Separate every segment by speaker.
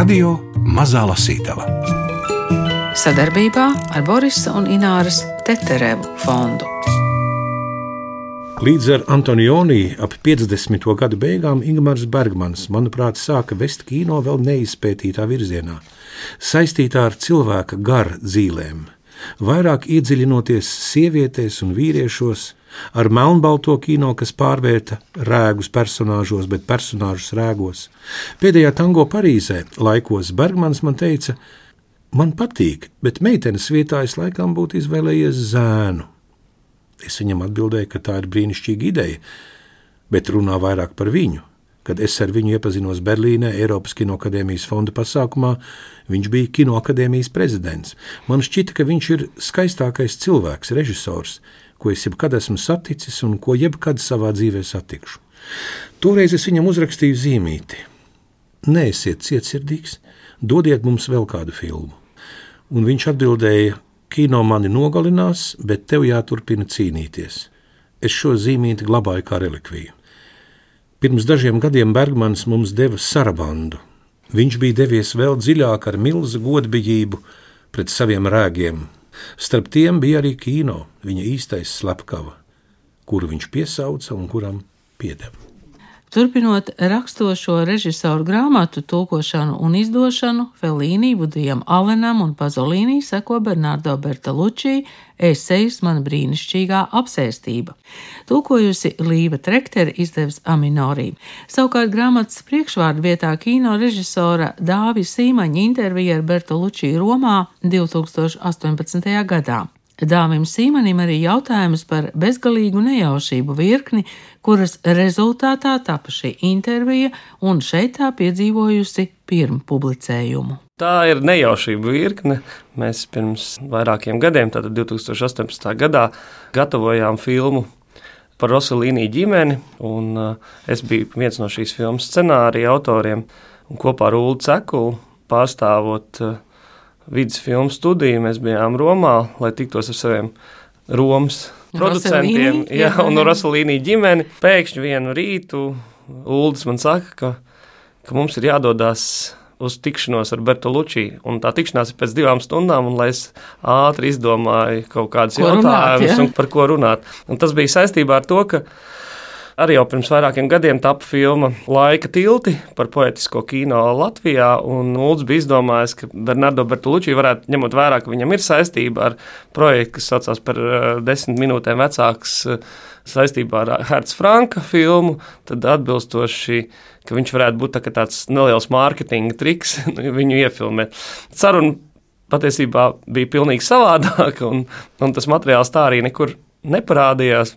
Speaker 1: Radio Mazā Lasītava
Speaker 2: sadarbībā ar Borisa un Ināras Teterevu fondu.
Speaker 3: Līdz ar Antonioni ap 50. gadu beigām Ingūns Bergmans, manuprāt, sāka vest kino vēl neizpētītā virzienā, saistītā ar cilvēka garu dzīvēm, vairāk iedziļinoties sievietēs un vīriešos, ar melnbalto kino, kas pārvērta rēgus personāžos, bet personāžus rēgos. Pēdējā tango Parīzē laikos Bergmans man teica, man patīk, bet meitenes vietā es laikam būtu izvēlējies zēnu. Es viņam atbildēju, ka tā ir brīnišķīga ideja, bet runā vairāk par viņu. Kad es ar viņu iepazinos Berlīnē, Eiropas Kinoakadēmijas fonda pasākumā, viņš bija Kinoakadēmijas prezidents. Man šķita, ka viņš ir skaistākais cilvēks, režisors, ko es jebkad esmu saticis un ko jebkad savā dzīvē satikšu. Toreiz es viņam uzrakstīju zīmīti: Neesiet cietsirdīgs, dodiet mums vēl kādu filmu. Un viņš atbildēja, Kino mani nogalinās, bet tev jāturpina cīnīties. Es šo zīmīti glabāju kā relikviju. Pirms dažiem gadiem Bergmans mums deva sarabandu. Viņš bija devies vēl dziļāk ar milzu godbijību pret saviem rēgiem. Starp tiem bija arī kino, viņa īstais slepkava, kuru viņš piesauca un kuram piedeva.
Speaker 2: Turpinot rakstošo režisoru grāmatu tulkošanu un izdošanu, Felīnī, Budijam Alenam un Pazolīnī seko Bernardo Bertalucci esejas Mana brīnišķīgā apsēstība. Tulkojusi Līva Trekteri izdevis Aminorī. Savukārt grāmatas priekšvārdu vietā kino režisora Dāvi Sīmaņa intervija ar Bertalucci Romā 2018. gadā. Dāvim Sīmanim arī jautājums par bezgalīgu nejaušību virkni, kuras rezultātā tapa šī intervija, un šeit tā piedzīvojusi pirmu publicējumu.
Speaker 4: Tā ir nejaušība virkne. Mēs pirms vairākiem gadiem, tātad 2018. gadā, gatavojām filmu par Rosalīnu ģimeni, un uh, es biju viens no šīs filmas scenārija autoriem, kopā ar Ulu Cekulu pārstāvot uh, vidus filmu studiju. Mēs bijām Romā, lai tiktos ar saviem Romas producentiem jā, jā, un Rosalīnī ģimeni. Pēkšņi vienu rītu Uldis man saka, ka, ka mums ir jādodas uz tikšanos ar Bertolucci. Un tā tikšanās ir pēc divām stundām, un lai es ātri izdomāju kaut kādus jautājumus, par ko runāt. Un tas bija saistībā ar to, ka Arī jau pirms vairākiem gadiem tapu filma Laika tilti par poetisko kino Latvijā. Ulds bija izdomājis, ka Bernardo Bertolucci varētu, ņemot vērā, ka viņam ir saistība ar projektu, kas saucās par uh, desmit minūtēm vecāks. Uh, saistībā ar Hertz Franka filmu, tad atbilstoši, ka viņš varētu būt tā tāds neliels mārketinga triks, viņu iefilmēt. Saruna patiesībā bija pilnīgi savādāka, un, un tas materiāls tā arī nekur neparādījās.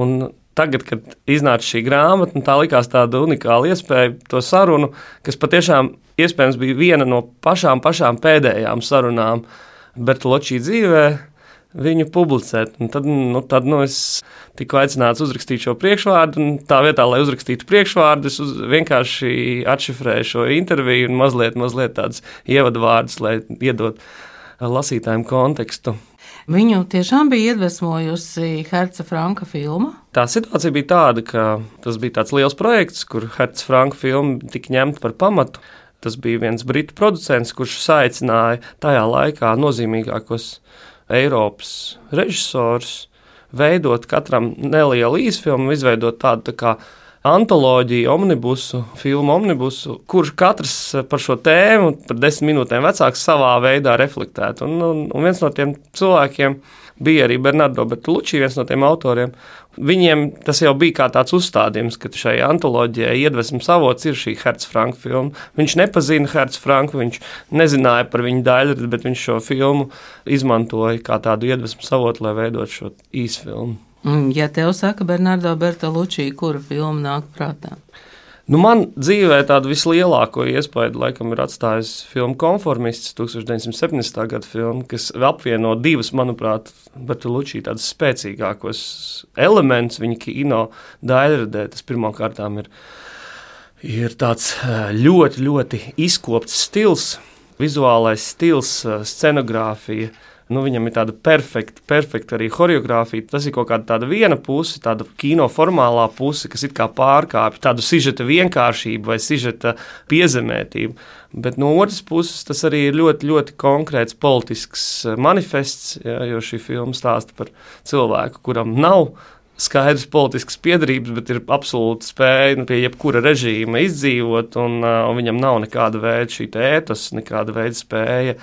Speaker 4: Un tagad, kad iznāca šī grāmata, tā likās tāda unikāla iespēja to sarunu, kas patiešām iespējams bija viena no pašām, pašām pēdējām sarunām Bertoločī dzīvē. Viņu publicēt. Un tad, nu, tad nu, es tiku aicināts uzrakstīt šo priekšvārdu. Tā vietā, lai uzrakstītu priekšvārdu, es uz, vienkārši atšifrēju šo interviju un mazliet, mazliet tādus ievadvārdus, lai iedot lasītājiem kontekstu.
Speaker 2: Viņu tiešām bija iedvesmojusi Herca Franka filma.
Speaker 4: Tā situācija bija tāda, ka tas bija tāds liels projekts, kur Herca Franka filma tika ņemta par pamatu. Tas bija viens britu producents, kurš saicināja tajā laikā nozīmīgākos Eiropas režisorus veidot katram nelielu īsfilmu, izveidot tādu tā kā antoloģiju, omnibusu, filmu omnibusu, kurš katrs par šo tēmu, par desmit minūtēm vecāks, savā veidā reflektētu. Un, un, un viens no tiem cilvēkiem bija arī Bernardo Bertolucci, viens no tiem autoriem. Viņiem tas jau bija kā tāds uzstādījums, ka šai antoloģijai iedvesmas avots ir šī Hertz Franka filma. Viņš nepazina Hertz Franku, viņš nezināja par viņu daļu, bet viņš šo filmu izmantoja kā tādu iedvesmas avotu, lai veidotu šo īsfilmu.
Speaker 2: Mm, ja tev saka Bernardo Bertolucci, kura filma nāk prātā?
Speaker 4: Nu, man dzīvē tādu vislielāko iespaidu laikam ir atstājis filmu Konformists, 1970. gada filma, kas apvieno divus, manuprāt, Bertolucci tādus spēcīgākos elementus viņa kino daļradē. Tas pirmkārt ir, ir tāds ļoti, ļoti izkopts stils, vizuālais stils, scenogrāfija Nu, viņam ir tāda perfekta, perfekta arī choreogrāfija. Tas ir kaut kāda tāda viena puse, tāda kino formālā puse, kas it kā pārkāpj tādu sižeta vienkāršību vai sižeta piezemētību. Bet no otras puses, tas arī ir ļoti, ļoti konkrēts politisks eh, manifests, ja, jo šī filma stāsta par cilvēku, kuram nav skaidrs politisks piedarības, bet ir absolūta spēja nu, pie jebkura režīma izdzīvot, un, uh, un viņam nav nekāda veida šī ētas, nekāda veida spēja,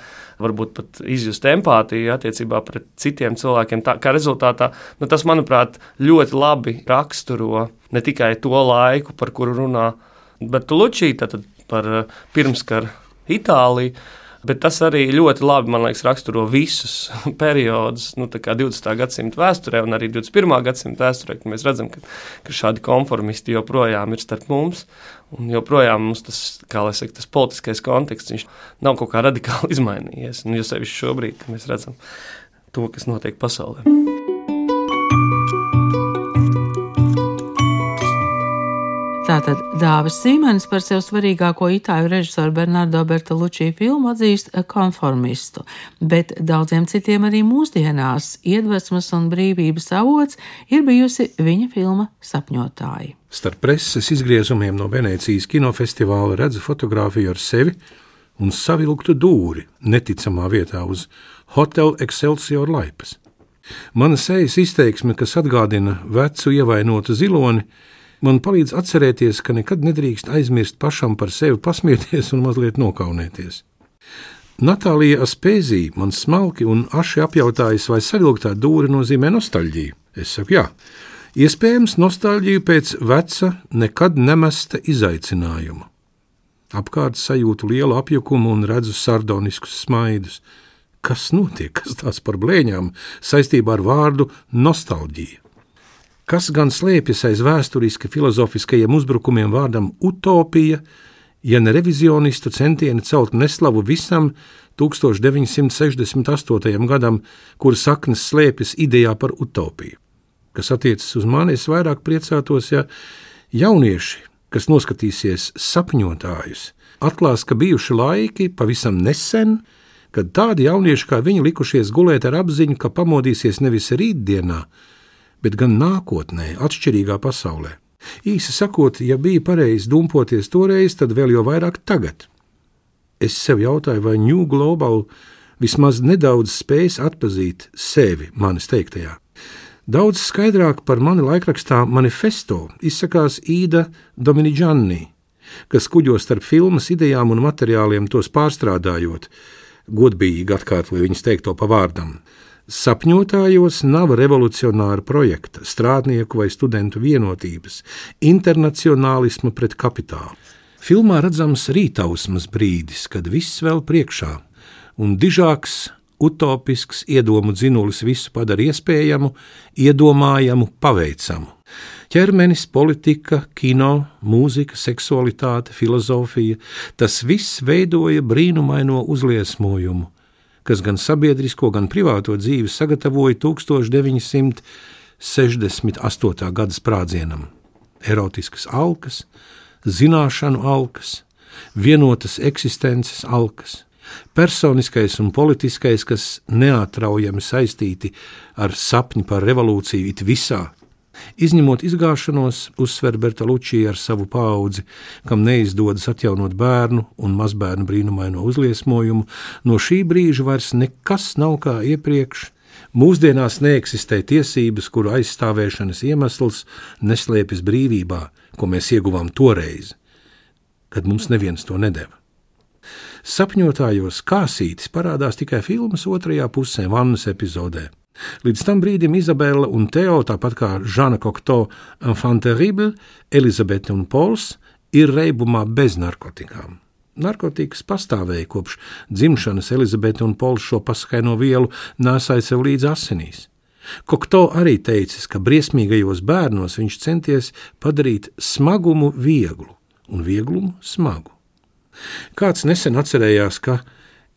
Speaker 4: varbūt pat izjust empātiju attiecībā pret citiem cilvēkiem. Tā, kā rezultātā nu, tas, manuprāt, ļoti labi raksturo ne tikai to laiku, par kuru runā, bet tātad par uh, pirmskara Itāliju Bet tas arī ļoti labi, man liekas, raksturo visus periodus, nu, 20. gadsimta vēsturē un arī 21. gadsimta vēsturē, kad mēs redzam, ka, ka šādi konformisti joprojām ir starp mums. Un joprojām mums tas, kā lai saka, tas politiskais konteksts nav kaut kā radikāli izmainījies. Un, jo sevišķi šobrīd, kad mēs redzam to, kas notiek pasaulē.
Speaker 2: Tātad Dāvis Sīmenis par sev svarīgāko itāļu režisoru Bernardo Bertolucci filmu atzīst konformistu, bet daudziem citiem arī mūsdienās iedvesmas un brīvības avots ir bijusi viņa filma Sapņotāji.
Speaker 3: Starp preses izgriezumiem no Venecijas kinofestivāla redzu fotografiju ar sevi un savilktu dūri neticamā vietā uz Hotel Excelsior laipas. Mana sejas izteiksme, kas atgādina vecu ievainotu ziloni, man palīdz atcerēties, ka nekad nedrīkst aizmirst pašam par sevi pasmieties un mazliet nokaunēties. Natālija Aspēzija man smalki un aši apjautājas, vai savilktā dūri nozīmē nostalģiju. Es saku, jā, iespējams, nostalģiju pēc veca, nekad nemesta izaicinājuma. Apkārt sajūtu lielu apjukumu un redzu sardoniskus smaidus. Kas notiek, kas tās par blēņām saistībā ar vārdu nostalģija? Kas gan slēpjas aiz vēsturiski filozofiskajiem uzbrukumiem vārdam utopija, ja ne revizionistu centieni celt neslavu visam 1968. gadam, kur saknes slēpjas idejā par utopiju? Kas attiecas uz mani, es vairāk priecātos, ja jaunieši, kas noskatīsies sapņotājus, atklās, ka bijuši laiki pavisam nesen, kad tādi jaunieši kā viņi likušies gulēt ar apziņu, ka pamodīsies nevis rītdienā, bet gan nākotnē, atšķirīgā pasaulē. Īsi sakot, ja bija pareizi dumpoties toreiz, tad vēl jau vairāk tagad. Es sev jautāju, vai New Global vismaz nedaudz spējas atpazīt sevi manis teiktajā. Daudz skaidrāk par mani laikrakstā manifesto izsakās Īda Dominiģanni, kas kuģo starp filmas idejām un materiāliem tos pārstrādājot, godīgi atkārtoja viņas teikto pa vārdam. Sapņotājos nav revolucionāra projekta, strādnieku vai studentu vienotības, internacionālisma pret kapitālu. Filmā redzams rītausmas brīdis, kad viss vēl priekšā, un dižāks, utopisks iedomu dzinulis visu padara iespējamu, iedomājamu, paveicamu. Ķermenis, politika, kino, mūzika, seksualitāte, filozofija - tas viss veidoja brīnumaino uzliesmojumu kas gan sabiedrisko, gan privāto dzīvi sagatavoja 1968. gada sprādzienam. Erotiskas alkas, zināšanu alkas, vienotas eksistences alkas, personiskais un politiskais, kas neatraujami saistīti ar sapni par revolūciju it visā Izņemot izgāšanos, uzsver Bertalučī ar savu paudzi, kam neizdodas atjaunot bērnu un mazbērnu brīnumaino uzliesmojumu, no šī brīža vairs nekas nav kā iepriekš. Mūsdienās neeksistē tiesības, kuru aizstāvēšanas iemesls neslēpjas brīvībā, ko mēs ieguvām toreiz, kad mums neviens to nedeva. Sapņotājos kāsītis parādās tikai filmas otrajā pusē, vannas epizodē. Līdz tam brīdim Izabela un Teo, tāpat kā Žana Kokto, Enfant terrible, Elizabete un Pols, ir reibumā bez narkotikām. Narkotikas pastāvēja kopš dzimšanas Elizabete un Pols šo paskaino vielu nesāja sev līdz asinīs. Kokto arī teicis, ka briesmīgajos bērnos viņš centies padarīt smagumu vieglu un vieglumu smagu. Kāds nesen atcerējās, ka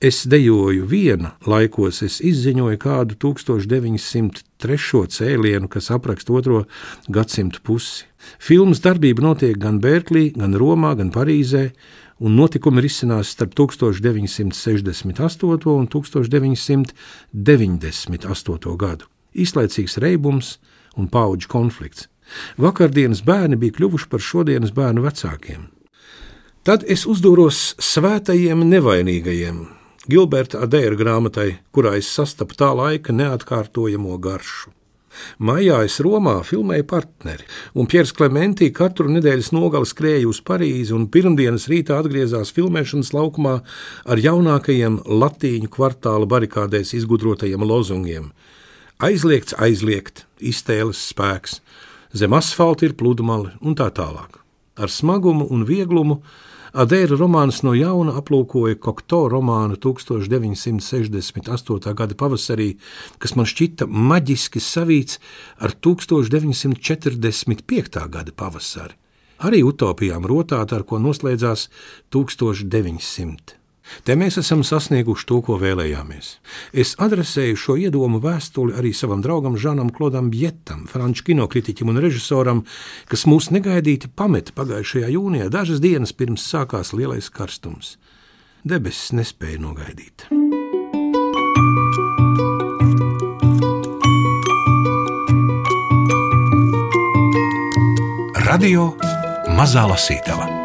Speaker 3: Es dejoju viena, laikos es izziņoju kādu 1903. cēlienu, kas apraksta otro gadsimtu pusi. Filmas darbība notiek gan Berklī, gan Romā, gan Parīzē, un notikumi risinās starp 1968 un 1998 gadu. Īslaicīgs reibums un paudžu konflikts. Vakardienas bērni bija kļuvuši par šodienas bērnu vecākiem. Tad es uzdūros svētajiem nevainīgajiem, Gilberta Adēra grāmatai, kurā es sastapu tā laika neatkārtojamo garšu. Maijā es Romā filmēju partneri, un Piers Klimantī katru nedēļas nogali skrēja uz Parīzi un pirmdienas rītā atgriezās filmēšanas laukumā ar jaunākajiem latīņu kvartāla barikādēs izgudrotajiem lozungiem: Aizliegts, aizliegt, iztēles spēks, zem asfalta ir pludmale un tā tālāk. Ar smagumu un vieglumu Adēra romāns no jauna aplūkoja Kokto romānu 1968. gada pavasarī, kas man šķita maģiski savīts ar 1945. gada pavasari. Arī utopijām rotāta, ar ko noslēdzās 1900. Te mēs esam sasnieguši to, ko vēlējāmies. Es adresēju šo iedomu vēstuli arī savam draugam Žanam Klodam Bjetam, franču kinokritiķim un režisoram, kas mūs negaidīti pameta pagājušajā jūnijā, dažas dienas pirms sākās lielais karstums. Debesis nespēja nogaidīt.
Speaker 1: Radio Mazā Lasītava.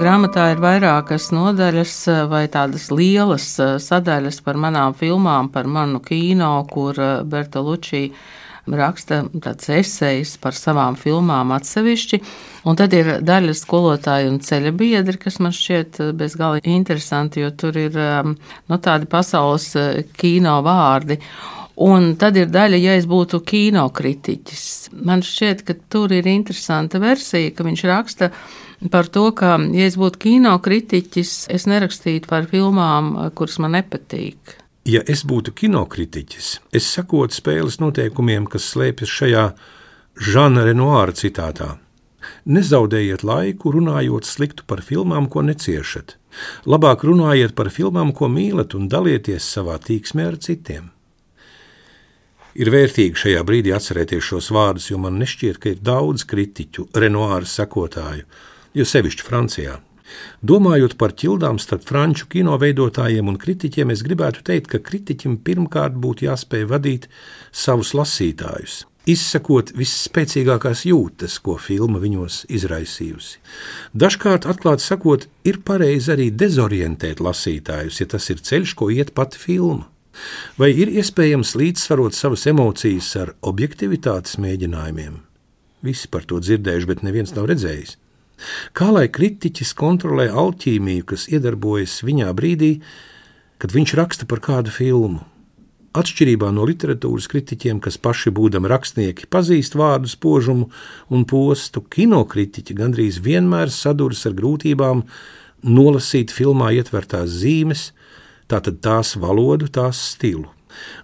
Speaker 2: Grāmatā ir vairākas nodaļas vai tādas lielas eh, sadaļas par manām filmām, par manu kino, kur eh, Berta Lučī raksta tāds esejs par savām filmām atsevišķi. Un tad ir daļa skolotāju un ceļa biedri, kas man šķiet eh, bezgalīgi interesanti, jo tur ir nu, tādi pasaules kino vārdi. Un tad ir daļa, ja es būtu kinokritiķis. Man šķiet, ka tur ir interesanta versija, ka viņš raksta, ka par to, ka, ja es būtu kino kritiķis, es nerakstītu par filmām, kuras man nepatīk.
Speaker 3: Ja es būtu kinokritiķis, es sekotu spēles noteikumiem, kas slēpjas šajā Žana Renoāra citātā. Nezaudējiet laiku runājot sliktu par filmām, ko neciešat. Labāk runājiet par filmām, ko mīlat, un dalieties savā tīksmē ar citiem. Ir vērtīgi šajā brīdī atcerēties šos vārdus, jo man nešķiet, ka ir daudz kritiķu, Renoāra sekotāju, jo sevišķi Francijā. Domājot par ķildām starp franču kino veidotājiem un kritiķiem, es gribētu teikt, ka kritiķim pirmkārt būtu jāspēj vadīt savus lasītājus, izsakot visspēcīgākās jūtas, ko filma viņos izraisījusi. Dažkārt, atklāti sakot, ir pareizi arī dezorientēt lasītājus, ja tas ir ceļš, ko iet pati filma. Vai ir iespējams līdzsvarot savas emocijas ar objektivitātes mēģinājumiem? Visi par to dzirdējuši, bet neviens nav redzējis. Kā lai kritiķis kontrolē alķīmiju, kas iedarbojas viņā brīdī, kad viņš raksta par kādu filmu? Atšķirībā no literatūras kritiķiem, kas paši būdami rakstnieki, pazīst vārdu spožumu un postu, kinokritiķi gandrīz vienmēr saduras ar grūtībām nolasīt filmā ietvertās zīmes, tātad tās valodu, tās stilu.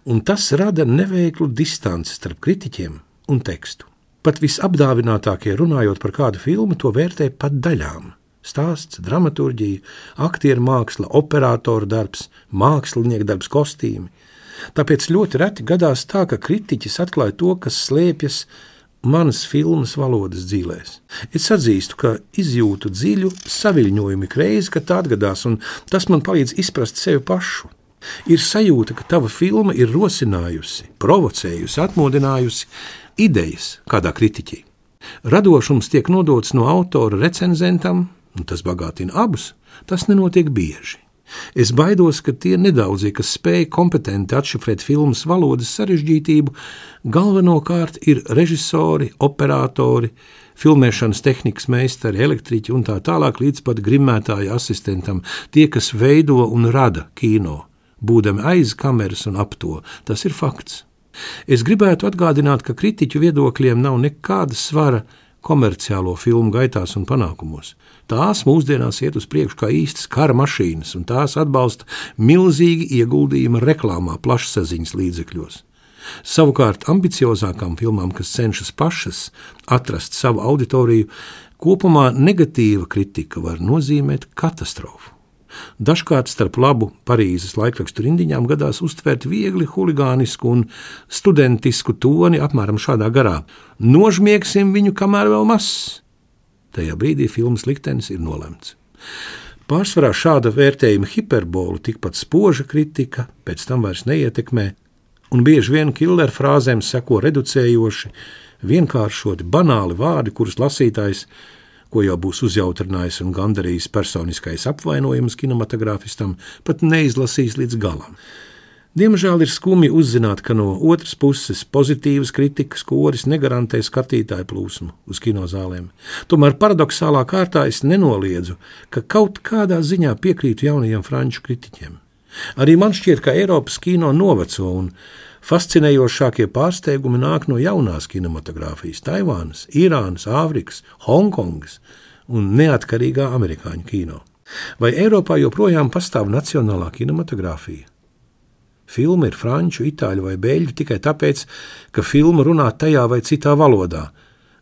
Speaker 3: Un tas rada neveiklu distanci starp kritiķiem un tekstu. Pat visapdāvinātākie runājot par kādu filmu, to vērtē pat daļām. Stāsts, dramaturgija, aktieru māksla, operatora darbs, mākslinieka darbs, kostīmi. Tāpēc ļoti reti gadās tā, ka kritiķis atklāja to, kas slēpjas manas filmas valodas dzīvēs. Es atzīstu, ka izjūtu dziļu saviņojumu reizi, kad tā atgadās, un tas man palīdz izprast sevi pašu. Ir sajūta, ka tava filma ir rosinājusi, provocējusi, atmodinājusi idejas kādā kritiķī. Radošums tiek nodots no autora recenzentam, un tas bagātina abus. Tas nenotiek bieži. Es baidos, ka tie nedaudzie, kas spēj kompetenti atšifrēt filmas valodas sarežģītību, galvenokārt ir režisori, operatori, filmēšanas tehnikas meistari, elektriķi un tā tālāk, līdz pat grimētāja asistentam, tie, kas veido un rada kino, būdami aiz kameras un ap to. Tas ir fakts. Es gribētu atgādināt, ka kritiķu viedokļiem nav nekāda svara komerciālo filmu gaitās un panākumos. Tās mūsdienās iet uz priekšu kā īstas kara mašīnas, un tās atbalsta milzīgi ieguldījuma reklāmā, plašsaziņas līdzekļos. Savukārt ambiciozākām filmām, kas cenšas pašas atrast savu auditoriju, kopumā negatīva kritika var nozīmēt katastrofu. Dažkārt starp labu Parīzes laikrakstu rindiņām gadās uztvērt viegli huligānisku un studentisku toni apmēram šādā garā: Nožmiegsim viņu, kamēr vēl mazs. Tajā brīdī filmas liktenis ir nolemts. Pārsvarā šāda vērtējuma hiperbolu, tikpat spoža kritika, pēc tam vairs neietekmē, un bieži vien killer frāzēm seko reducējoši, vienkāršoti, banāli vārdi, kurus lasītājs ko jau būs uzjautrinājis un gandarījis personiskais apvainojums kinematogrāfistam, pat neizlasīs līdz galam. Diemžēl ir skumji uzzināt, ka no otras puses pozitīvas kritikas koris negarantē skatītāju plūsmu uz kinozālēm. Tomēr paradoxālā kārtā es nenoliedzu, ka kaut kādā ziņā piekrītu jaunajiem franču kritiķiem. Arī man šķiet, ka Eiropas kino noveco un fascinējošākie pārsteigumi nāk no jaunās kinematogrāfijas - Taivānas, Irānas, Āfrikas, Hongkongas un neatkarīgā amerikāņu kino. Vai Eiropā joprojām pastāv nacionālā kinematogrāfija? Filma ir franču, itāļu vai beļģu tikai tāpēc, ka filma runā tajā vai citā valodā.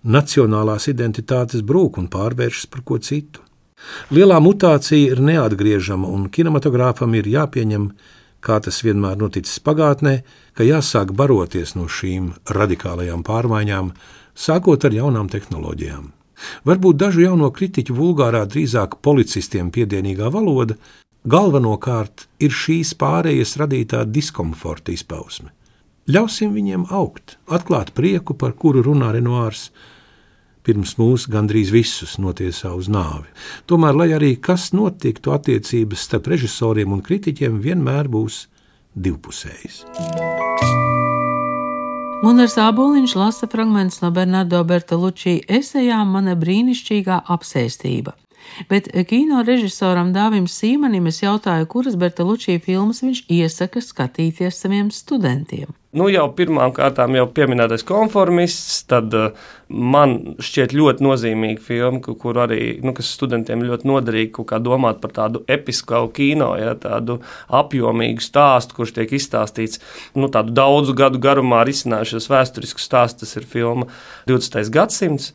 Speaker 3: Nacionālās identitātes brūk un pārvēršas par ko citu. Lielā mutācija ir neatgriežama, un kinematogrāfam ir jāpieņem, kā tas vienmēr noticis pagātnē, ka jāsāk baroties no šīm radikālajām pārmaiņām, sākot ar jaunām tehnoloģijām. Varbūt dažu jauno kritiķu vulgārā, drīzāk policistiem piedienīgā valoda galvenokārt ir šīs pārējas radītā diskomforta izpausme. Ļausim viņiem augt, atklāt prieku, par kuru runā Renoārs. Pirms mūs gandrīz visus notiesā uz nāvi. Tomēr, lai arī kas notiktu, attiecības starp režisoriem un kritiķiem vienmēr būs divpusējas.
Speaker 2: Gunārs Aboliņš lasa fragmentus no Bernardo Bertolucci esejām Mana brīnišķīgā apsēstība. Bet kino režisoram Dāvim Sīmanim es jautāju, kuras Bertalučī filmas viņš iesaka skatīties saviem studentiem.
Speaker 4: Nu, jau pirmām kārtām jau pieminētais konformists, tad uh, man šķiet ļoti nozīmīga filma, kur arī nu, studentiem ļoti noderīgi domāt par tādu episku kino, ja, tādu apjomīgu stāstu, kurš tiek izstāstīts nu, daudzu gadu garumā risinājušies vēsturisku stāstu. Tas ir filma 20. gadsimts.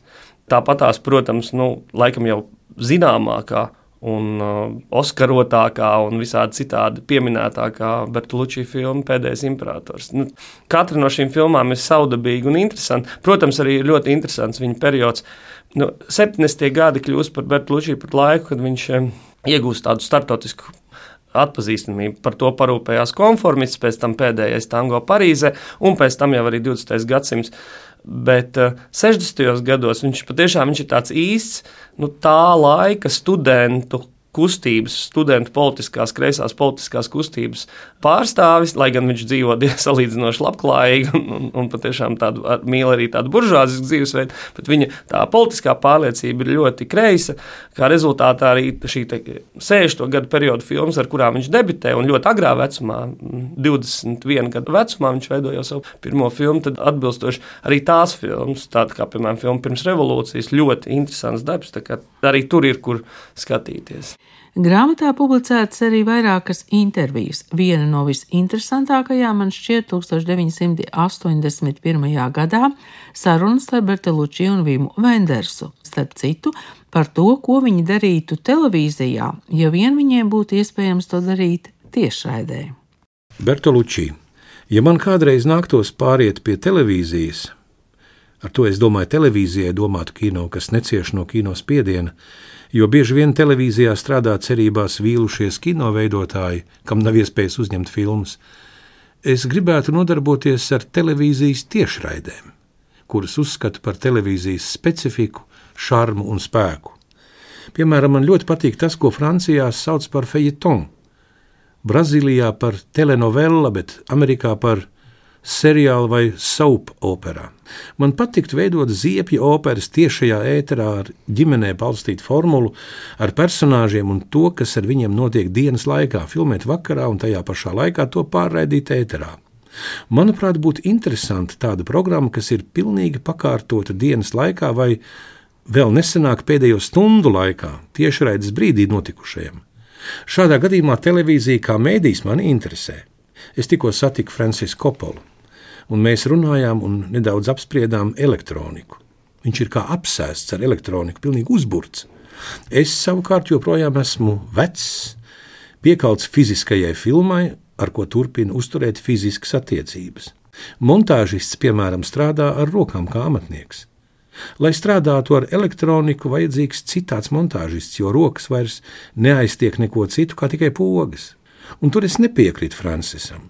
Speaker 4: Tāpatās, protams, nu, laikam jau zināmākā un uh, oskarotākā un visādi citādi pieminētākā Bertolucci filma Pēdējais imperators. Nu, katra no šīm filmām ir savdabīga un interesanta. Protams, arī ļoti interesants viņa periods. Nu, 70. gadi kļūst par Bertolucci par laiku, kad viņš um, iegūst tādu startautisku atpazīstamību. Par to parūpējās konformists, pēc tam pēdējais tango Parīzē, un pēc tam jau arī 20. gadsimts Bet uh, 60. gados viņš patiešām viņš ir tāds īsts nu, tā laika studentu kustības, studentu politiskās, kreisās politiskās kustības pārstāvis, lai gan viņš dzīvo salīdzinoši labklājīgi un, un, un patiešām tādu, mīl arī tādu buržāzisku dzīvesveidu, bet viņa tā politiskā pārliecība ir ļoti kreisa. Kā rezultātā arī šī 60. gadu perioda filmas, ar kurām viņš debitē, un ļoti agrā vecumā, 21 gadu vecumā, viņš veidoja savu pirmo filmu, tad atbilstoši arī tās filmas, tāda kā, piemēram, filma pirms revolūcijas, ļoti interesants darbs, arī tur ir kur skatīties.
Speaker 2: Grāmatā publicētas arī vairākas intervijas. Viena no visinteresantākajām man šķiet 1981. gadā sarunas starp Berteluči un Vimu Vendersu. Starp citu, par to, ko viņi darītu televīzijā, ja vien viņiem būtu iespējams to darīt tiešraidē.
Speaker 3: Bertoluči, ja man kādreiz nāktos pāriet pie televīzijas, ar to es domāju televīzijai domātu kino, kas necieš no kino spiediena, jo bieži vien televīzijā strādā cerībās vīlušies kino veidotāji, kam nav iespējas uzņemt filmas. Es gribētu nodarboties ar televīzijas tiešraidēm, kuras uzskatu par televīzijas specifiku, šarmu un spēku. Piemēram, man ļoti patīk tas, ko Francijā sauc par feuilleton, Brazīlijā par telenovela, bet Amerikā par seriāla vai soap operā. Man patiktu veidot ziepju operas tiešajā ēterā ar ģimenē balstītu formulu, ar personāžiem un to, kas ar viņiem notiek dienas laikā, filmēt vakarā un tajā pašā laikā to pārraidīt ēterā. Manuprāt, būtu interesanti tāda programma, kas ir pilnīgi pakārtota dienas laikā vai vēl nesenāk pēdējo stundu laikā, tiešraides brīdī notikušajam. Šādā gadījumā televīzija kā mēdījis mani interesē. Es tikko satiku Francisku Kopolu un mēs runājām un nedaudz apspriedām elektroniku. Viņš ir kā apsēsts ar elektroniku, pilnīgi uzburts. Es savukārt joprojām esmu vecs, piekalts fiziskajai filmai, ar ko turpina uzturēt fiziskas attiecības. Montāžists, piemēram, strādā ar rokām kā amatnieks. Lai strādātu ar elektroniku, vajadzīgs citāds montāžists, jo rokas vairs neaiztiek neko citu kā tikai pogas. Un tur es nepiekrītu Francisam.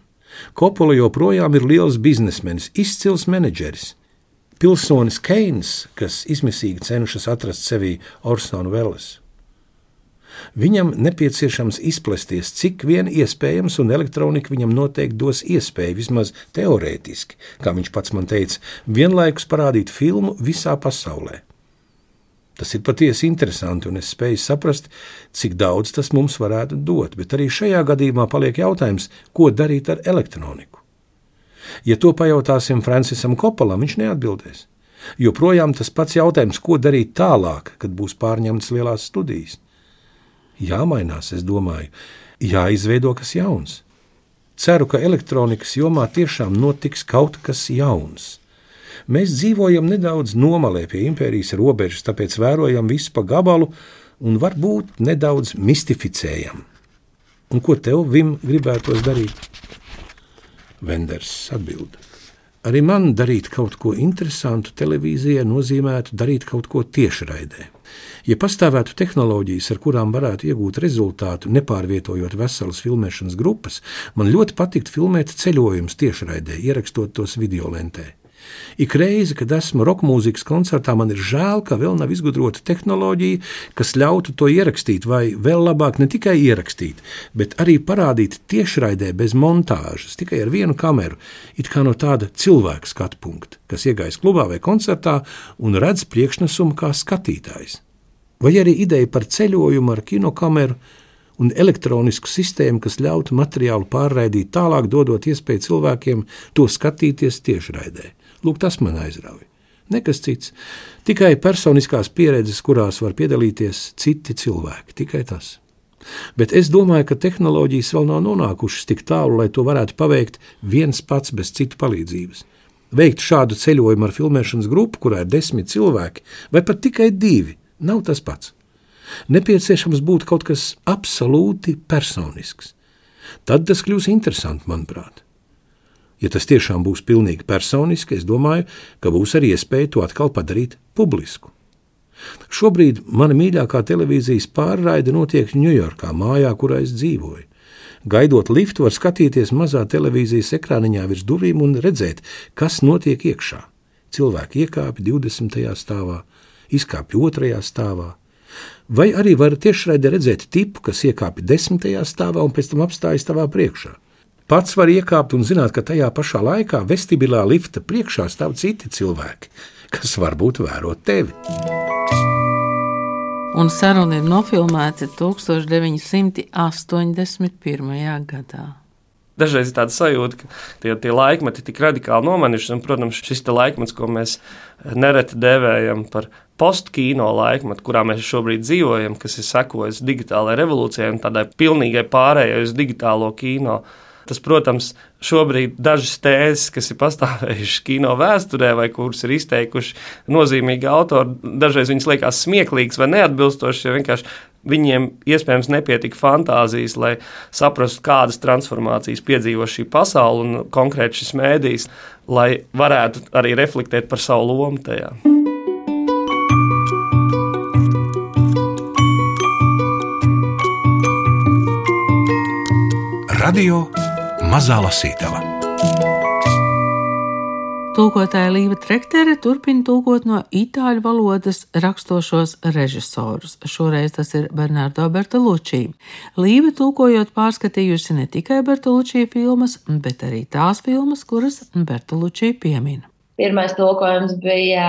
Speaker 3: Kopola joprojām ir liels biznesmenis, izcils menedžeris. pilsonis Keins, kas izmisīgi cenšas atrast sevī Orsonu Velles. Viņam nepieciešams izplesties cik vien iespējams, un elektronika viņam noteikti dos iespēju, vismaz teorētiski, kā viņš pats man teica, vienlaikus parādīt filmu visā pasaulē. Tas ir patiesi interesanti, un es spēju saprast, cik daudz tas mums varētu dot, bet arī šajā gadījumā paliek jautājums, ko darīt ar elektroniku. Ja to pajautāsim Francisam Kopalam, viņš neatbildēs. Joprojām tas pats jautājums, ko darīt tālāk, kad būs pārņemtas lielās studijas. Jāmainās, es domāju, jāizveido kas jauns. Ceru, ka elektronikas jomā tiešām notiks kaut kas jauns. Mēs dzīvojam nedaudz nomalē pie impērijas robežas, tāpēc vērojam visu pa gabalu un varbūt nedaudz mistificējam. Un ko tev, Vim, gribētos darīt? Venders atbild. Arī man darīt kaut ko interesantu televīzijā nozīmētu darīt kaut ko tiešraidē. Ja pastāvētu tehnoloģijas, ar kurām varētu iegūt rezultātu, nepārvietojot veselas filmēšanas grupas, man ļoti patiktu filmēt ceļojumus tiešraidē, ierakstot tos video lentē. Ik reizi, kad esmu roka mūzikas koncertā, man ir žēl, ka vēl nav izgudrota tehnoloģija, kas ļautu to ierakstīt, vai vēl labāk ne tikai ierakstīt, bet arī parādīt tiešraidē bez montāžas, tikai ar vienu kameru, it kā no tāda cilvēka skatu punkta, kas iegājis klubā vai koncertā un redz priekšnesumu kā skatītājs. Vai arī ideja par ceļojumu ar kinokameru un elektronisku sistēmu, kas ļautu materiālu pārraidīt tālāk, dodot iespēju cilvēkiem to skatīties tiešraidē. Lūk, tas man aizrauja. Nekas cits, tikai personiskās pieredzes, kurās var piedalīties citi cilvēki, tikai tas. Bet es domāju, ka tehnoloģijas vēl nav nonākušas tik tālu, lai to varētu paveikt viens pats bez citu palīdzības. Veikt šādu ceļojumu ar filmēšanas grupu, kurā ir desmit cilvēki, vai pat tikai divi, nav tas pats. Nepieciešams būt kaut kas absolūti personisks. Tad tas kļūs interesants, manuprāt. Ja tas tiešām būs pilnīgi personiski, es domāju, ka būs arī iespēja to atkal padarīt publisku. Šobrīd mana mīļākā televīzijas pārraide notiek Ņujorkā, mājā, kurā es dzīvoju. Gaidot liftu, var skatīties mazā televīzijas ekrāniņā virs durvīm un redzēt, kas notiek iekšā. Cilvēki iekāpj 20. stāvā, izkāpj 2. stāvā. Vai arī var tiešraidē redzēt tipu, kas iekāpj 10. stāvā un pēc tam apstājas tavā priekšā. Pats var iekāpt un zināt, ka tajā pašā laikā vestibilā lifta priekšā stāv citi cilvēki, kas varbūt vēro tevi.
Speaker 2: Un saruna ir nofilmēta 1981. gadā.
Speaker 4: Dažreiz ir tāda sajūta, ka tie, tie laikmeti tik radikāli nomainījušies. Un, protams, šis laikmets, ko mēs nereti dēvējam par postkino laikmetu, kurā mēs šobrīd dzīvojam, kas ir sekojis digitālajai revolūcijai un tādai pilnīgai pārējai uz digitālo kino Tas, protams, šobrīd dažas tēzes, kas ir pastāvējušas kino vēsturē, vai kuras ir izteikuši nozīmīgi autori, dažreiz viņas liekas smieklīgas vai neatbilstošas, jo vienkārši viņiem iespējams nepietika fantāzijas, lai saprastu, kādas transformācijas piedzīvo šī pasaule un konkrēti šis mēdījis, lai varētu arī reflektēt par savu lomu tajā.
Speaker 1: Radio Mazā Lasītava.
Speaker 2: Tūkotāja Līva Trektere turpina tūkot no itāļu valodas rakstošos režisorus. Šoreiz tas ir Bernardo Bertolucci. Līva tūkojot pārskatījusi ne tikai Bertolucci filmas, bet arī tās filmas, kuras Bertolucci piemina.
Speaker 5: Pirmais tulkojums bija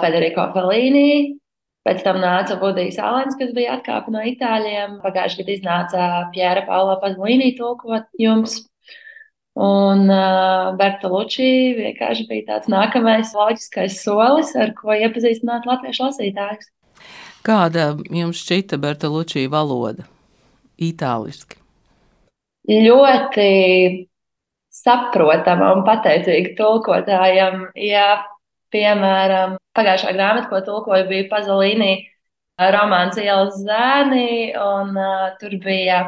Speaker 5: Federico Fellini, Pēc tam nāca Budijs Alens, kas bija atkāpa no itāļiem. Pagājušajā gadā iznāca Pjēra Paula Pazlīnī tulkojums. Un uh, Berta Lučī vienkārši bija tāds nākamais loģiskais solis, ar ko iepazīstināt latviešu lasītājus.
Speaker 2: Kāda jums šķita Berta Lučī valoda? Itāliski.
Speaker 5: Ļoti saprotama un pateicīga tulkotājam. Ja Piemēram, pagājušā grāmata, ko tulkoju, bija Pazolīnī romāns Ielas zēni, un uh, tur bija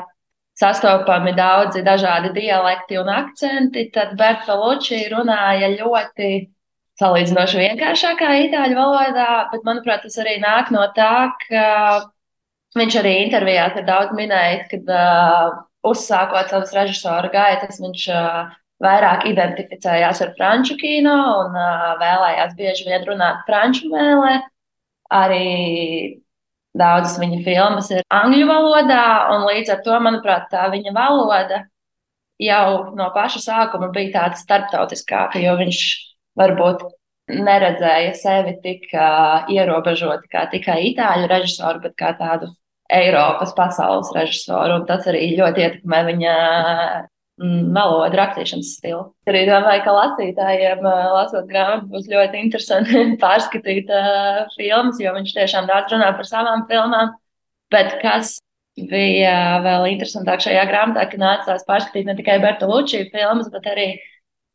Speaker 5: sastopami daudzi dažādi dialekti un akcenti, tad Berta Luči runāja ļoti salīdzinoši vienkāršākā itāļu valodā, bet, manuprāt, tas arī nāk no tā, ka viņš arī intervijās ir daudz minējis, kad uh, uzsākot savas režisora gaitas, viņš uh, vairāk identificējās ar franču kino un uh, vēlējās bieži vien runāt franču mēlē. Arī daudzas viņa filmas ir angļu valodā, un līdz ar to, manuprāt, tā viņa valoda jau no paša sākuma bija tāda starptautiskāka, jo viņš varbūt neredzēja sevi tik uh, ierobežoti kā tikai itāļu režisoru, bet kā tādu Eiropas pasaules režisoru. Un tas arī ļoti ietekmē viņa valodu rakstīšanas stilu. Arī domāju, ka lasītājiem, lasot grāmatu, būs ļoti interesanti pārskatīt uh, filmas, jo viņš tiešām daudz runā par savām filmām. Bet kas bija vēl interesantāk šajā grāmatā, ka nācās pārskatīt ne tikai Berta Lučija filmas, bet arī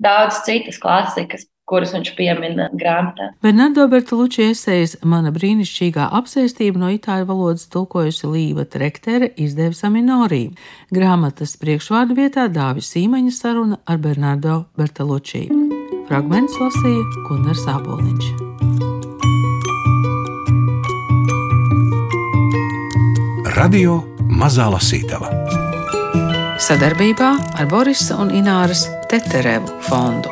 Speaker 5: daudz citas klasikas, kuras viņš piemina grāmatā.
Speaker 2: Bernardo Bertolucci esejas Mana brīnišķīgā apsēstība no itāļu valodas tulkojusi Līva Trektere izdeva Saminori. Grāmatas priekšvārdu vietā Dāvis Sīmaņa saruna ar Bernardo Bertolucci. Fragments lasīja Gunārs Sāboliņš.
Speaker 1: Radio Mazā Lasītava
Speaker 2: Sadarbībā ar Borisa un Ināras Teterevu fondu.